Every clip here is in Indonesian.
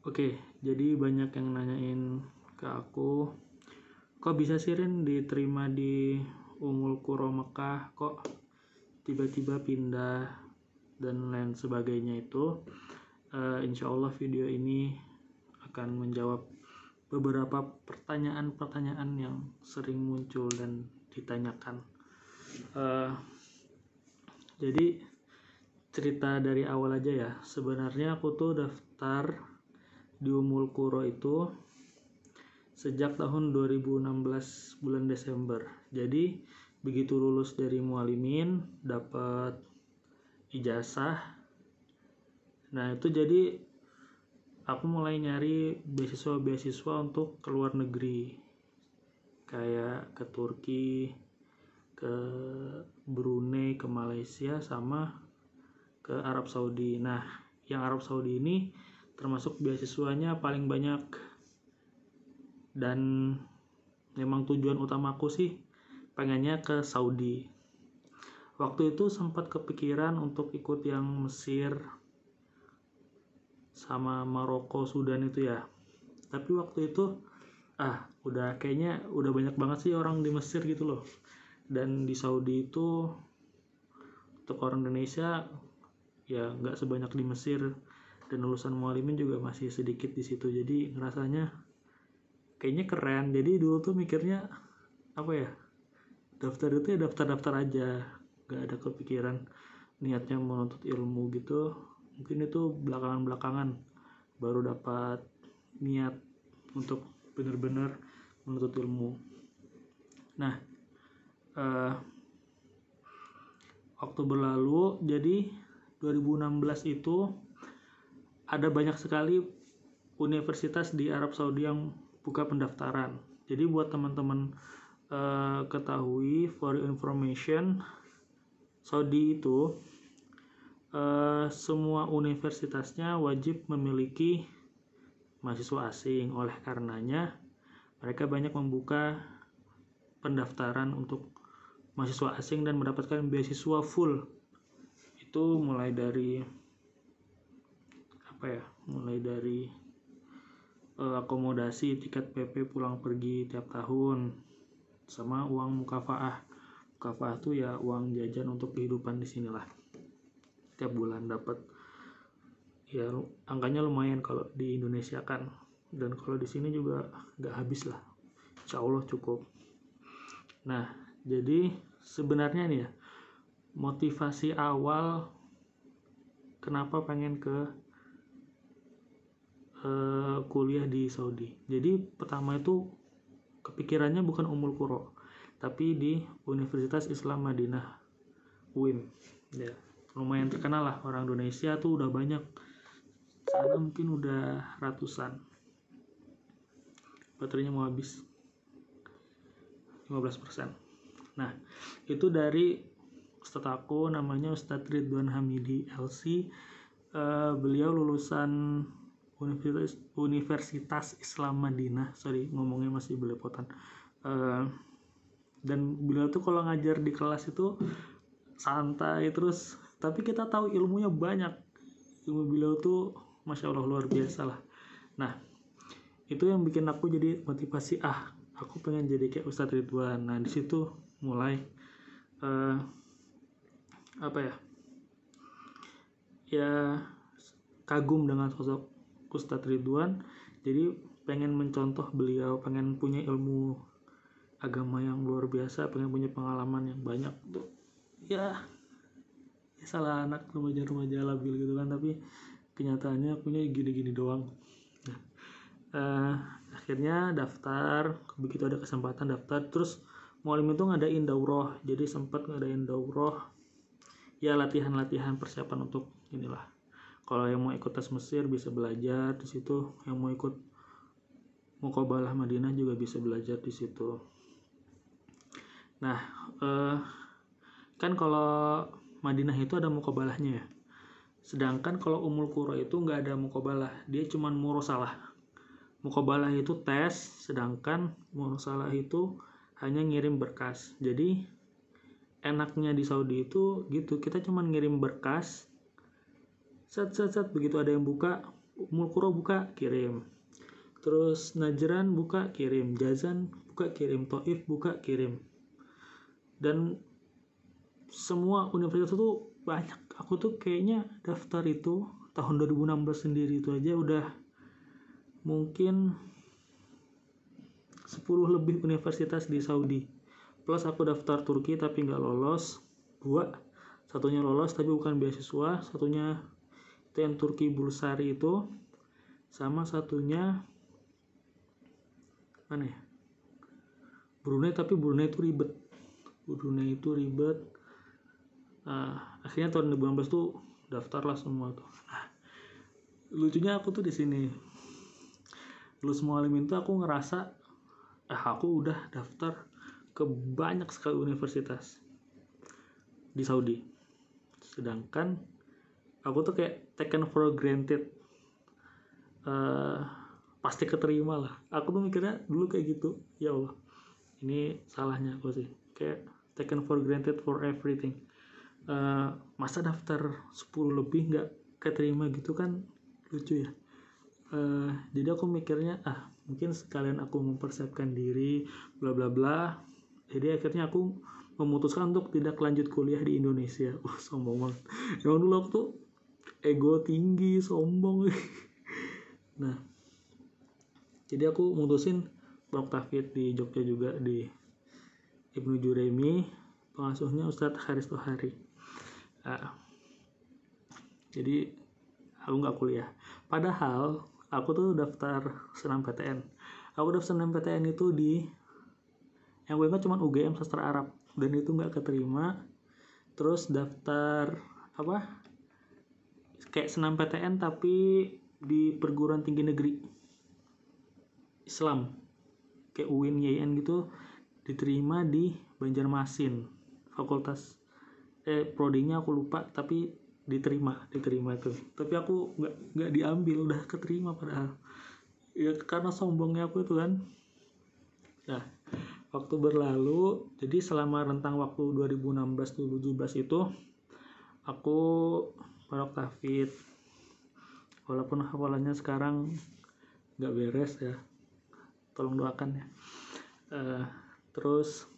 Oke, jadi banyak yang nanyain ke aku, kok bisa sih Rin diterima di Umul Kuro Mekah, kok tiba-tiba pindah dan lain sebagainya itu. Uh, insya Allah video ini akan menjawab beberapa pertanyaan-pertanyaan yang sering muncul dan ditanyakan. Uh, jadi cerita dari awal aja ya. Sebenarnya aku tuh daftar di Umul Kuro itu sejak tahun 2016 bulan Desember. Jadi begitu lulus dari mualimin dapat ijazah. Nah, itu jadi aku mulai nyari beasiswa-beasiswa untuk ke luar negeri. Kayak ke Turki, ke Brunei, ke Malaysia sama ke Arab Saudi. Nah, yang Arab Saudi ini termasuk beasiswanya paling banyak. Dan memang tujuan utamaku sih pengennya ke Saudi. Waktu itu sempat kepikiran untuk ikut yang Mesir sama Maroko Sudan itu ya. Tapi waktu itu ah udah kayaknya udah banyak banget sih orang di Mesir gitu loh. Dan di Saudi itu untuk orang Indonesia ya nggak sebanyak di Mesir dan lulusan mualimin juga masih sedikit di situ. Jadi ngerasanya kayaknya keren. Jadi dulu tuh mikirnya apa ya daftar itu ya daftar-daftar aja. Gak ada kepikiran niatnya menuntut ilmu gitu. Mungkin itu belakangan-belakangan baru dapat niat untuk benar-benar menuntut ilmu. Nah uh, waktu berlalu jadi 2016 itu ada banyak sekali universitas di Arab Saudi yang buka pendaftaran. Jadi buat teman-teman uh, ketahui for information Saudi itu uh, semua universitasnya wajib memiliki mahasiswa asing. Oleh karenanya mereka banyak membuka pendaftaran untuk mahasiswa asing dan mendapatkan beasiswa full. Itu mulai dari apa ya mulai dari uh, akomodasi tiket PP pulang pergi tiap tahun sama uang mukafaah. Mukafaah tuh ya uang jajan untuk kehidupan di sinilah tiap bulan dapat ya angkanya lumayan kalau di Indonesia kan. Dan kalau di sini juga nggak habis lah. Insya Allah cukup. Nah jadi sebenarnya nih ya motivasi awal kenapa pengen ke uh, kuliah di Saudi. Jadi pertama itu kepikirannya bukan Umul Qura, tapi di Universitas Islam Madinah UIM. Ya, lumayan terkenal lah orang Indonesia tuh udah banyak. Sana mungkin udah ratusan. Baterainya mau habis. 15%. Nah, itu dari Ustadz aku namanya Ustadz Ridwan Hamidi LC. Uh, beliau lulusan Universitas, Universitas Islam Madinah. Sorry ngomongnya masih belepotan. Uh, dan beliau tuh kalau ngajar di kelas itu santai terus. Tapi kita tahu ilmunya banyak. Ilmu beliau tuh masya Allah luar biasa lah. Nah itu yang bikin aku jadi motivasi ah aku pengen jadi kayak Ustadz Ridwan. Nah di situ mulai uh, apa ya? Ya kagum dengan sosok Ustadz Ridwan. Jadi pengen mencontoh beliau pengen punya ilmu agama yang luar biasa pengen punya pengalaman yang banyak tuh. Ya, ya salah anak remaja-remaja labil gitu kan tapi kenyataannya punya gini-gini doang. Uh, akhirnya daftar begitu ada kesempatan daftar terus mualim itu ngadain daurah. Jadi sempat ngadain daurah ya latihan-latihan persiapan untuk inilah kalau yang mau ikut tes Mesir bisa belajar di situ. Yang mau ikut Mukobalah Madinah juga bisa belajar di situ. Nah eh, kan kalau Madinah itu ada mukobalahnya ya. Sedangkan kalau Umul Qura itu nggak ada mukobalah dia cuma murosalah. Mukobalah itu tes sedangkan murosalah itu hanya ngirim berkas. Jadi enaknya di Saudi itu gitu. Kita cuma ngirim berkas set set set. Begitu ada yang buka Mulkuro buka kirim. Terus Najran buka kirim. Jazan buka kirim. Toif buka kirim. Dan semua universitas itu banyak. Aku tuh kayaknya daftar itu tahun 2016 sendiri itu aja udah mungkin 10 lebih universitas di Saudi. Plus aku daftar Turki tapi nggak lolos. Dua satunya lolos tapi bukan beasiswa. Satunya yang Turki Bulsari itu sama satunya mana ya? Brunei tapi Brunei itu ribet. Brunei itu ribet. Uh, akhirnya tahun 2016 tuh daftar lah semua tuh. Nah lucunya aku tuh di sini. Lu semua itu aku ngerasa eh aku udah daftar ke banyak sekali universitas di Saudi. Sedangkan aku tuh kayak taken for granted. Uh, pasti keterima lah. Aku tuh mikirnya dulu kayak gitu. Ya Allah ini salahnya aku sih. Kayak taken for granted for everything. Uh, masa daftar 10 lebih nggak keterima gitu kan lucu ya. Uh, jadi aku mikirnya ah mungkin sekalian aku mempersiapkan diri bla bla bla. Jadi akhirnya aku memutuskan untuk tidak lanjut kuliah di Indonesia. Uh sombong banget. Emang dulu aku tuh ego tinggi sombong. Nah jadi aku mutusin blok tafid di Jogja juga di Ibnu Juremi. Pengasuhnya Ustadz Haris Tohari. Nah, jadi aku nggak kuliah. Padahal aku tuh daftar senam PTN aku daftar senam PTN itu di yang gue ingat cuma UGM sastra Arab. Dan itu nggak keterima. Terus daftar apa kayak senam PTN tapi di perguruan tinggi negeri. Islam. Kayak UIN YN gitu diterima di Banjarmasin fakultas. Eh prodinya aku lupa tapi diterima diterima itu. Tapi aku nggak nggak diambil udah keterima padahal. Ya karena sombongnya aku itu kan. Nah waktu berlalu jadi selama rentang waktu 2016-2017 itu aku pondok tafid walaupun hafalannya sekarang nggak beres ya. Tolong doakan ya. Uh, terus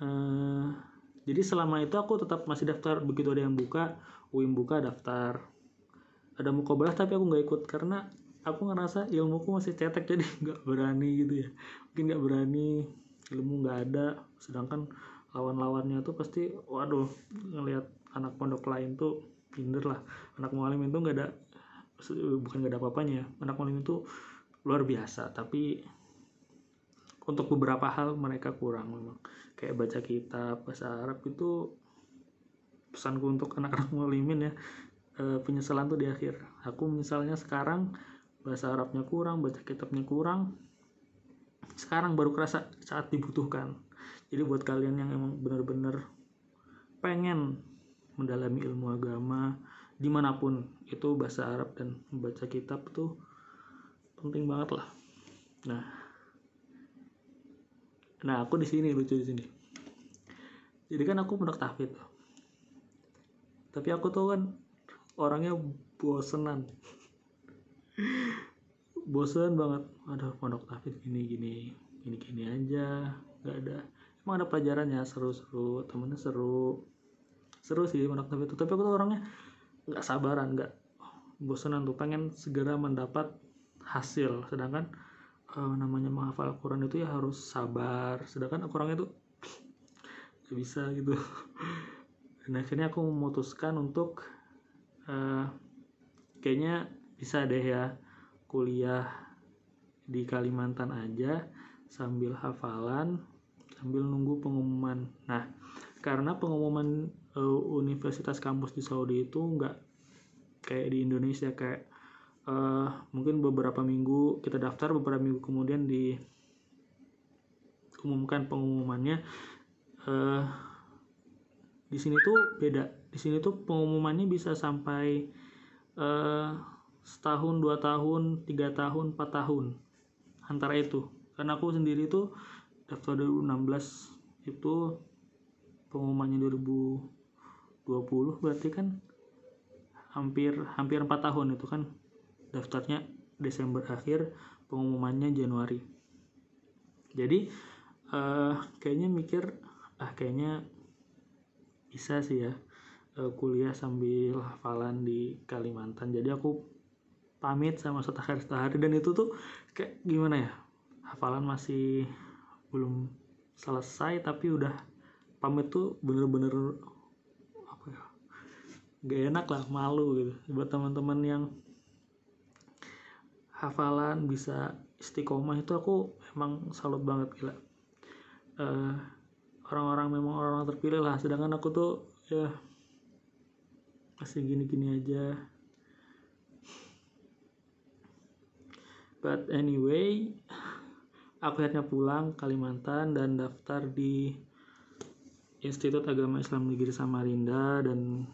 uh, jadi selama itu aku tetap masih daftar. Begitu ada yang buka UIM buka daftar. Ada mukobalah tapi aku nggak ikut. Karena aku ngerasa ilmuku masih cetek jadi nggak berani gitu ya. Mungkin nggak berani ilmu nggak ada. Sedangkan lawan-lawannya tuh pasti waduh ngelihat anak pondok lain tuh pinter lah. Anak mualim itu nggak ada bukan nggak ada apa-apanya. Anak mualim itu luar biasa tapi untuk beberapa hal mereka kurang memang. Kayak baca kitab bahasa Arab itu pesanku untuk anak-anak mulimin ya e, penyesalan tuh di akhir. Aku misalnya sekarang bahasa Arabnya kurang baca kitabnya kurang sekarang baru kerasa saat dibutuhkan. Jadi buat kalian yang emang benar-benar pengen mendalami ilmu agama di mana pun itu bahasa Arab dan membaca kitab tuh penting banget lah. Nah nah aku di sini lucu di sini. Jadi kan aku pondok tahfid tapi aku tuh kan orangnya bosenan. Bosen banget. Ada pondok tahfid gini gini gini gini aja. Nggak ada. Emang ada pelajarannya seru-seru temennya seru seru sih pondok tahfid itu. Tapi aku tuh orangnya nggak sabaran nggak bosenan tuh. Pengen segera mendapat hasil. Sedangkan uh, namanya menghafal Al-Quran itu ya harus sabar. Sedangkan Al-Quran itu gak bisa gitu. Dan akhirnya aku memutuskan untuk uh, kayaknya bisa deh ya kuliah di Kalimantan aja sambil hafalan sambil nunggu pengumuman. Nah karena pengumuman uh, universitas kampus di Saudi itu nggak kayak di Indonesia kayak uh, mungkin beberapa minggu kita daftar beberapa minggu kemudian diumumkan pengumumannya. Uh, di sini tuh beda. Di sini tuh pengumumannya bisa sampai uh, setahun dua tahun tiga tahun empat tahun. Antara itu. Karena aku sendiri tuh daftar 2016 itu pengumumannya 2020 berarti kan hampir hampir empat tahun itu kan daftarnya Desember akhir pengumumannya Januari. Jadi uh, kayaknya mikir ah kayaknya bisa sih ya uh, kuliah sambil hafalan di Kalimantan. Jadi aku pamit sama Ustadz Haris Tahari dan itu tuh kayak gimana ya hafalan masih belum selesai tapi udah pamit tuh bener-bener gak enak lah malu gitu. Buat teman-teman yang hafalan bisa istiqomah itu aku emang salut banget gila. Uh, orang-orang memang orang-orang terpilih lah. Sedangkan aku tuh ya masih gini-gini aja. But anyway aku akhirnya pulang Kalimantan dan daftar di Institut Agama Islam Negeri Samarinda dan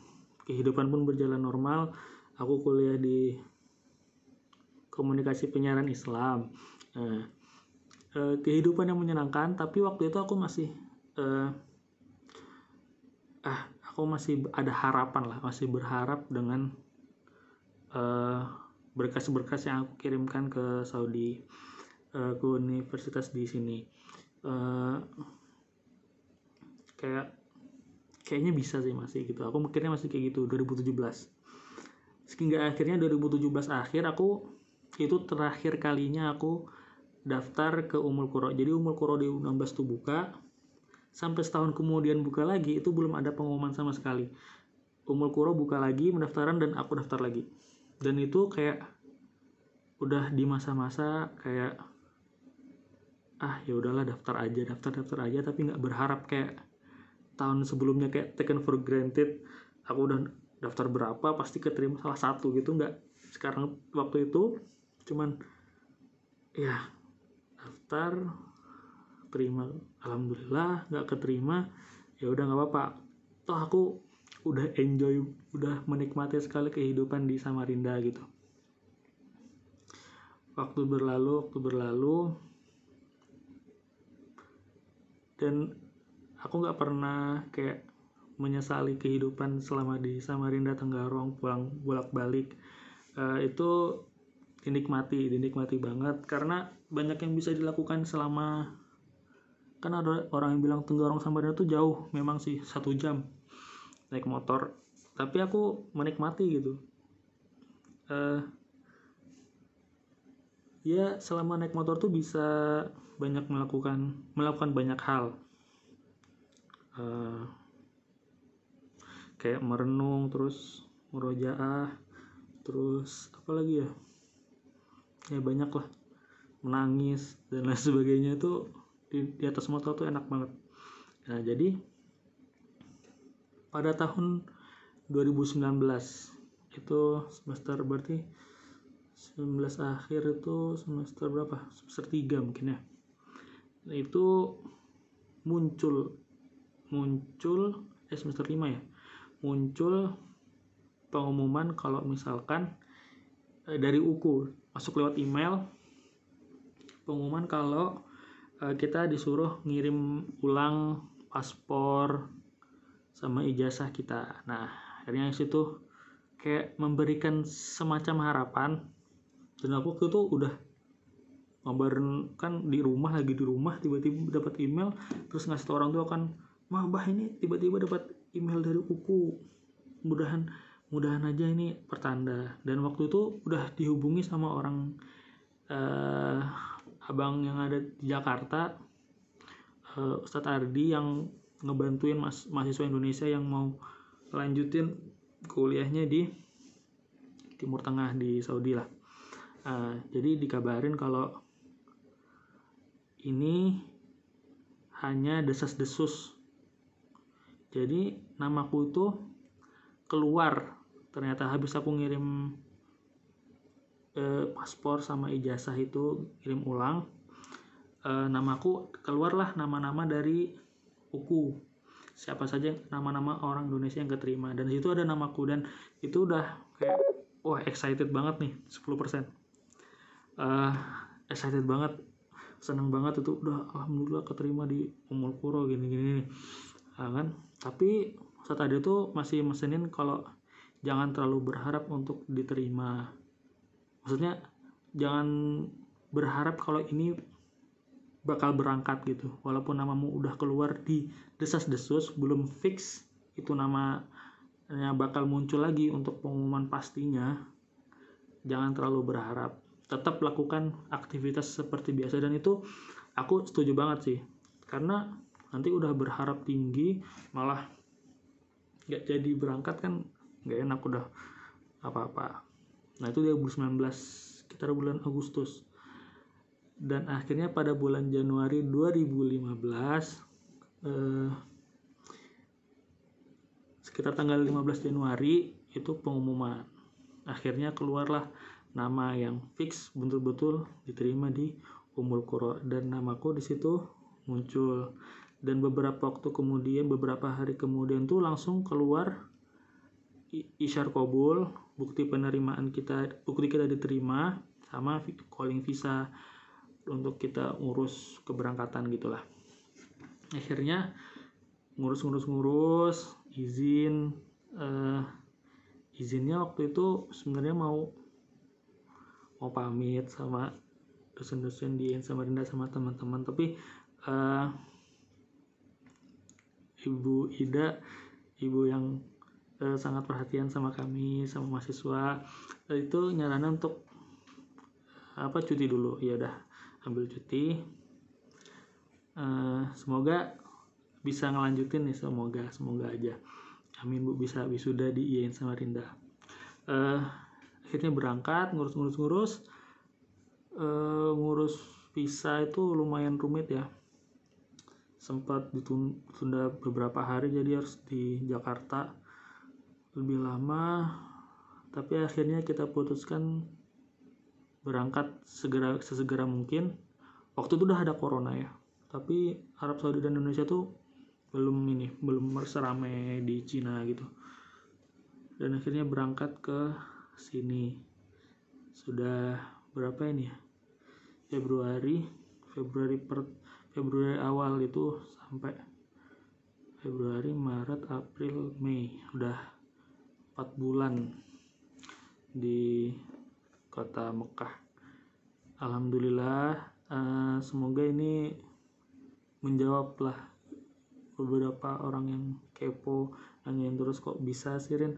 kehidupan pun berjalan normal. Aku kuliah di komunikasi penyiaran Islam. Nah, eh, kehidupan yang menyenangkan, tapi waktu itu aku masih eh, ah aku masih ada harapan lah, masih berharap dengan eh, berkas-berkas yang aku kirimkan ke Saudi, eh, ke universitas di sini. Eh, kayak kayaknya bisa sih masih gitu. Aku mikirnya masih kayak gitu 2017 sehingga akhirnya 2017 akhir aku itu terakhir kalinya aku daftar ke Umul Kuro jadi Umul Kuro di 16 tuh buka sampai setahun kemudian buka lagi itu belum ada pengumuman sama sekali. Umul Kuro buka lagi pendaftaran dan aku daftar lagi. Dan itu kayak udah di masa-masa kayak ah ya udahlah daftar aja daftar daftar aja tapi nggak berharap kayak tahun sebelumnya kayak taken for granted aku udah daftar berapa pasti keterima salah satu gitu nggak. Sekarang waktu itu cuman ya daftar terima alhamdulillah nggak keterima ya udah nggak apa-apa. Toh aku udah enjoy udah menikmati sekali kehidupan di Samarinda gitu. Waktu berlalu waktu berlalu dan aku nggak pernah kayak menyesali kehidupan selama di Samarinda Tenggarong pulang bolak balik uh, itu dinikmati dinikmati banget. Karena banyak yang bisa dilakukan selama kan ada orang yang bilang Tenggarong Samarinda tuh jauh memang sih satu jam naik motor. Tapi aku menikmati gitu. Uh, ya selama naik motor tuh bisa banyak melakukan melakukan banyak hal uh, kayak merenung terus murojaah terus apa lagi ya? Ya banyak lah. Menangis dan lain sebagainya itu di, di atas motor tuh enak banget. Nah jadi pada tahun 2019 itu semester berarti 19 akhir itu semester berapa? Semester 3 mungkin ya. Nah, itu muncul muncul eh semester 5 ya muncul pengumuman kalau misalkan eh, dari UKU masuk lewat email pengumuman kalau eh, kita disuruh ngirim ulang paspor sama ijazah kita. Nah akhirnya situ kayak memberikan semacam harapan dan aku tuh udah ngabarin kan di rumah lagi di rumah tiba-tiba dapat email terus ngasih tau orang tua kan mah bah ini tiba-tiba dapat email dari Uku mudahan mudahan aja ini pertanda. Dan waktu itu udah dihubungi sama orang uh, abang yang ada di Jakarta uh, Ustadz Ardi yang ngebantuin mas mahasiswa Indonesia yang mau lanjutin kuliahnya di Timur Tengah di Saudi lah. Uh, jadi dikabarin kalau ini hanya desas-desus jadi namaku itu keluar. Ternyata habis aku ngirim eh, paspor sama ijazah itu kirim ulang eh, namaku keluarlah nama-nama dari UKU siapa saja nama-nama orang Indonesia yang keterima. Dan situ ada namaku. Dan itu udah kayak wah excited banget nih 10% uh, eh, excited banget seneng banget itu. Udah alhamdulillah keterima di Umul Puro gini gini nah, kan? Tapi saat ada itu masih mesenin kalau jangan terlalu berharap untuk diterima. Maksudnya jangan berharap kalau ini bakal berangkat gitu. Walaupun namamu udah keluar di desas-desus belum fix itu namanya bakal muncul lagi untuk pengumuman pastinya. Jangan terlalu berharap. Tetap lakukan aktivitas seperti biasa. Dan itu aku setuju banget sih. Karena nanti udah berharap tinggi malah nggak jadi berangkat kan nggak enak udah apa-apa. Nah itu 2019 sekitar bulan Agustus. Dan akhirnya pada bulan Januari 2015 eh, sekitar tanggal 15 Januari itu pengumuman. Akhirnya keluarlah nama yang fix betul-betul diterima di Umul Kuro dan namaku di situ muncul dan beberapa waktu kemudian beberapa hari kemudian tuh langsung keluar isyar kobul bukti penerimaan kita bukti kita diterima sama calling visa untuk kita ngurus keberangkatan gitulah. Akhirnya ngurus-ngurus-ngurus izin uh, izinnya waktu itu sebenarnya mau mau pamit sama dosen-dosen di Samarinda sama teman-teman. Tapi uh, Ibu Ida ibu yang uh, sangat perhatian sama kami sama mahasiswa uh, itu nyaranin untuk apa cuti dulu. Ya udah ambil cuti. Uh, semoga bisa ngelanjutin nih semoga semoga aja. Amin bu bisa wisuda di IAIN Samarinda. Akhirnya berangkat ngurus-ngurus-ngurus. Ngurus visa itu lumayan rumit ya sempat ditunda beberapa hari jadi harus di Jakarta. Lebih lama tapi akhirnya kita putuskan berangkat segera sesegera mungkin. Waktu itu udah ada corona ya tapi Arab Saudi dan Indonesia tuh belum ini belum seramai di Cina gitu. Dan akhirnya berangkat ke sini. Sudah berapa ini ya? Februari Februari per Februari awal itu sampai Februari Maret April Mei. Udah 4 bulan di kota Mekah. Alhamdulillah uh, semoga ini menjawab lah beberapa orang yang kepo nanyain terus kok bisa sih Rin?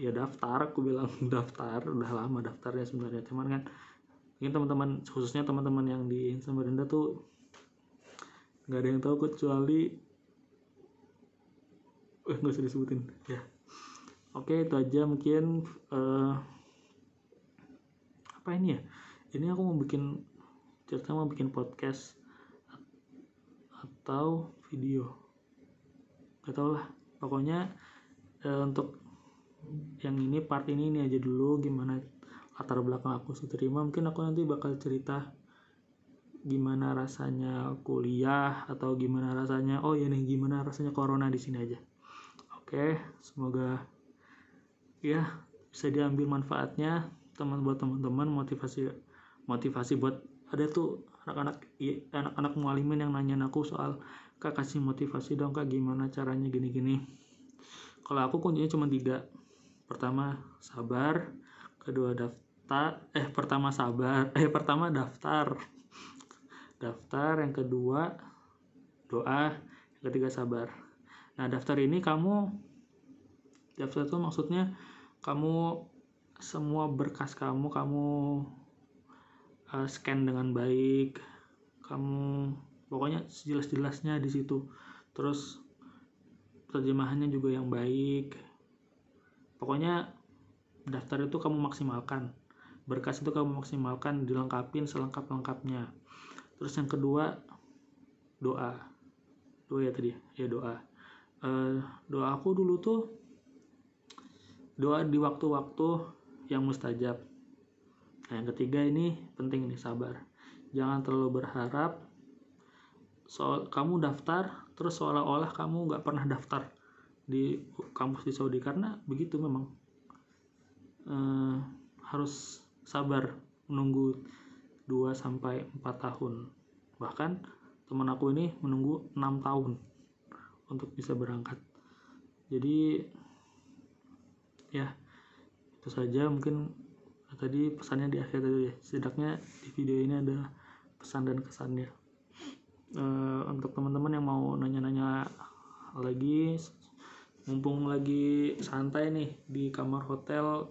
Ya daftar aku bilang daftar udah lama daftarnya sebenarnya. Cuman kan mungkin teman-teman khususnya teman-teman yang di Samarinda tuh nggak ada yang tahu kecuali eh nggak usah disebutin. Ya. Oke itu aja mungkin uh, apa ini ya? Ini aku mau bikin cerita mau bikin podcast atau video. Gak tau lah. Pokoknya uh, untuk yang ini part ini ini aja dulu. Gimana latar belakang aku terima. Mungkin aku nanti bakal cerita gimana rasanya kuliah atau gimana rasanya oh ya nih gimana rasanya corona di sini aja. Oke semoga ya bisa diambil manfaatnya. Teman buat teman-teman motivasi motivasi buat ada tuh anak-anak iya, anak-anak mualimin yang nanya aku soal kak kasih motivasi dong kak gimana caranya gini-gini. Kalau aku kuncinya cuma tiga. Pertama sabar. Kedua daftar eh pertama sabar eh pertama daftar daftar yang kedua doa. Yang ketiga sabar. Nah daftar ini kamu daftar itu maksudnya kamu semua berkas kamu kamu uh, scan dengan baik. Kamu pokoknya sejelas-jelasnya di situ. Terus terjemahannya juga yang baik. Pokoknya daftar itu kamu maksimalkan. Berkas itu kamu maksimalkan dilengkapin selengkap-lengkapnya terus yang kedua doa. Doa ya tadi ya doa. Uh, doa aku dulu tuh doa di waktu-waktu yang mustajab. Nah yang ketiga ini penting nih sabar. Jangan terlalu berharap soal kamu daftar terus seolah-olah kamu nggak pernah daftar di kampus di Saudi. Karena begitu memang uh, harus sabar menunggu 2 sampai 4 tahun. Bahkan teman aku ini menunggu 6 tahun untuk bisa berangkat. Jadi ya itu saja mungkin tadi pesannya di akhir tadi ya setidaknya di video ini ada pesan dan kesannya uh, untuk teman-teman yang mau nanya-nanya lagi mumpung lagi santai nih di kamar hotel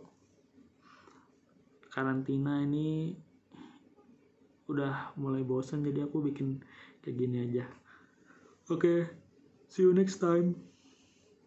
karantina ini udah mulai bosan jadi aku bikin kayak gini aja. Oke okay, see you next time